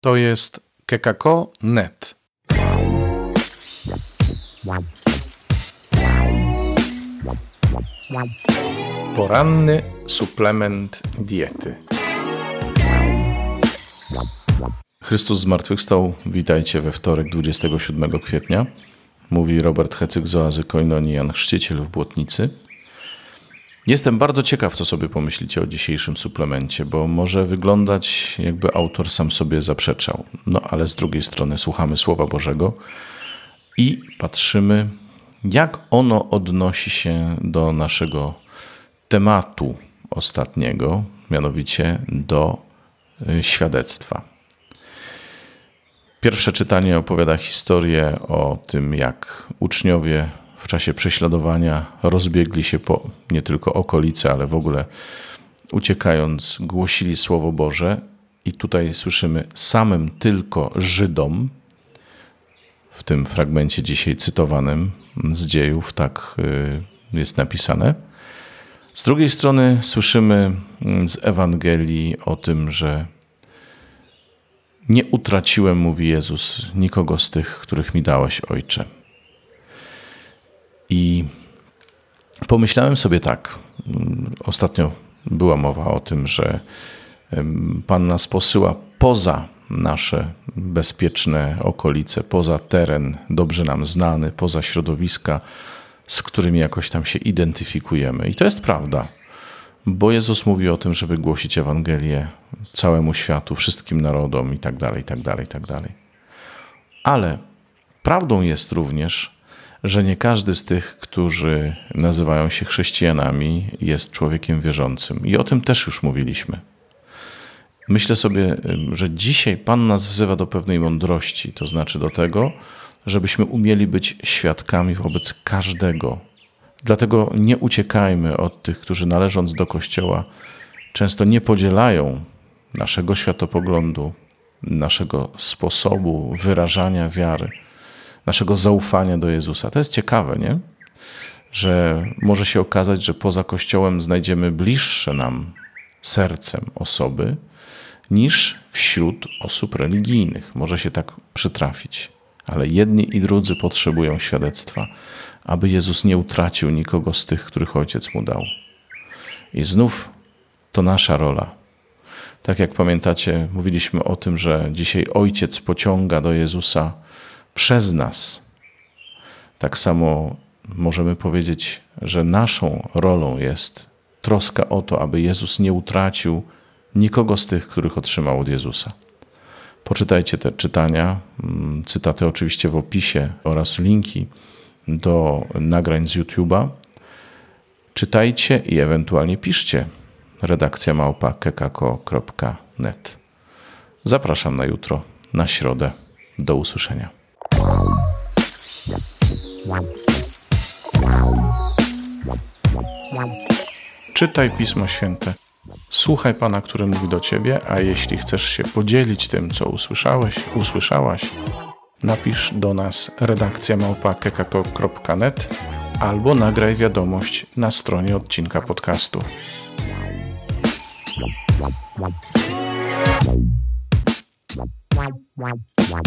To jest kekako.net. Poranny suplement diety. Chrystus zmartwychwstał. Witajcie we wtorek 27 kwietnia. Mówi Robert Hecyk z oazy Koinonii Jan Chrzciciel w Błotnicy. Jestem bardzo ciekaw, co sobie pomyślicie o dzisiejszym suplemencie, bo może wyglądać, jakby autor sam sobie zaprzeczał. No ale z drugiej strony słuchamy Słowa Bożego i patrzymy, jak ono odnosi się do naszego tematu ostatniego, mianowicie do y, świadectwa. Pierwsze czytanie opowiada historię o tym, jak uczniowie w czasie prześladowania rozbiegli się po nie tylko okolice, ale w ogóle uciekając, głosili Słowo Boże. I tutaj słyszymy samym tylko Żydom, w tym fragmencie dzisiaj cytowanym z dziejów, tak y, jest napisane. Z drugiej strony słyszymy z Ewangelii o tym, że nie utraciłem, mówi Jezus, nikogo z tych, których mi dałeś, Ojcze. I pomyślałem sobie tak. Ostatnio była mowa o tym, że Pan nas posyła poza nasze bezpieczne okolice, poza teren dobrze nam znany, poza środowiska, z którymi jakoś tam się identyfikujemy. I to jest prawda, bo Jezus mówi o tym, żeby głosić Ewangelię całemu światu, wszystkim narodom i tak dalej, i tak dalej, i tak dalej. Ale prawdą jest również, że nie każdy z tych, którzy nazywają się chrześcijanami, jest człowiekiem wierzącym. I o tym też już mówiliśmy. Myślę sobie, że dzisiaj Pan nas wzywa do pewnej mądrości, to znaczy do tego, żebyśmy umieli być świadkami wobec każdego. Dlatego nie uciekajmy od tych, którzy należąc do Kościoła często nie podzielają naszego światopoglądu, naszego sposobu wyrażania wiary naszego zaufania do Jezusa. To jest ciekawe, nie? Że może się okazać, że poza Kościołem znajdziemy bliższe nam sercem osoby niż wśród osób religijnych. Może się tak przytrafić. Ale jedni i drudzy potrzebują świadectwa, aby Jezus nie utracił nikogo z tych, których Ojciec mu dał. I znów to nasza rola. Tak jak pamiętacie, mówiliśmy o tym, że dzisiaj Ojciec pociąga do Jezusa przez nas. Tak samo możemy powiedzieć, że naszą rolą jest troska o to, aby Jezus nie utracił nikogo z tych, których otrzymał od Jezusa. Poczytajcie te czytania, mm, cytaty oczywiście w opisie oraz linki do nagrań z YouTube'a. Czytajcie i ewentualnie piszcie. Redakcja małpa kekako.net. Zapraszam na jutro, na środę. Do usłyszenia. Czytaj Pismo Święte. Słuchaj Pana, który mówi do Ciebie, a jeśli chcesz się podzielić tym, co usłyszałeś, usłyszałaś, napisz do nas redakcja małpa.kekako.net albo nagraj wiadomość na stronie odcinka podcastu. Wow, wow, wow.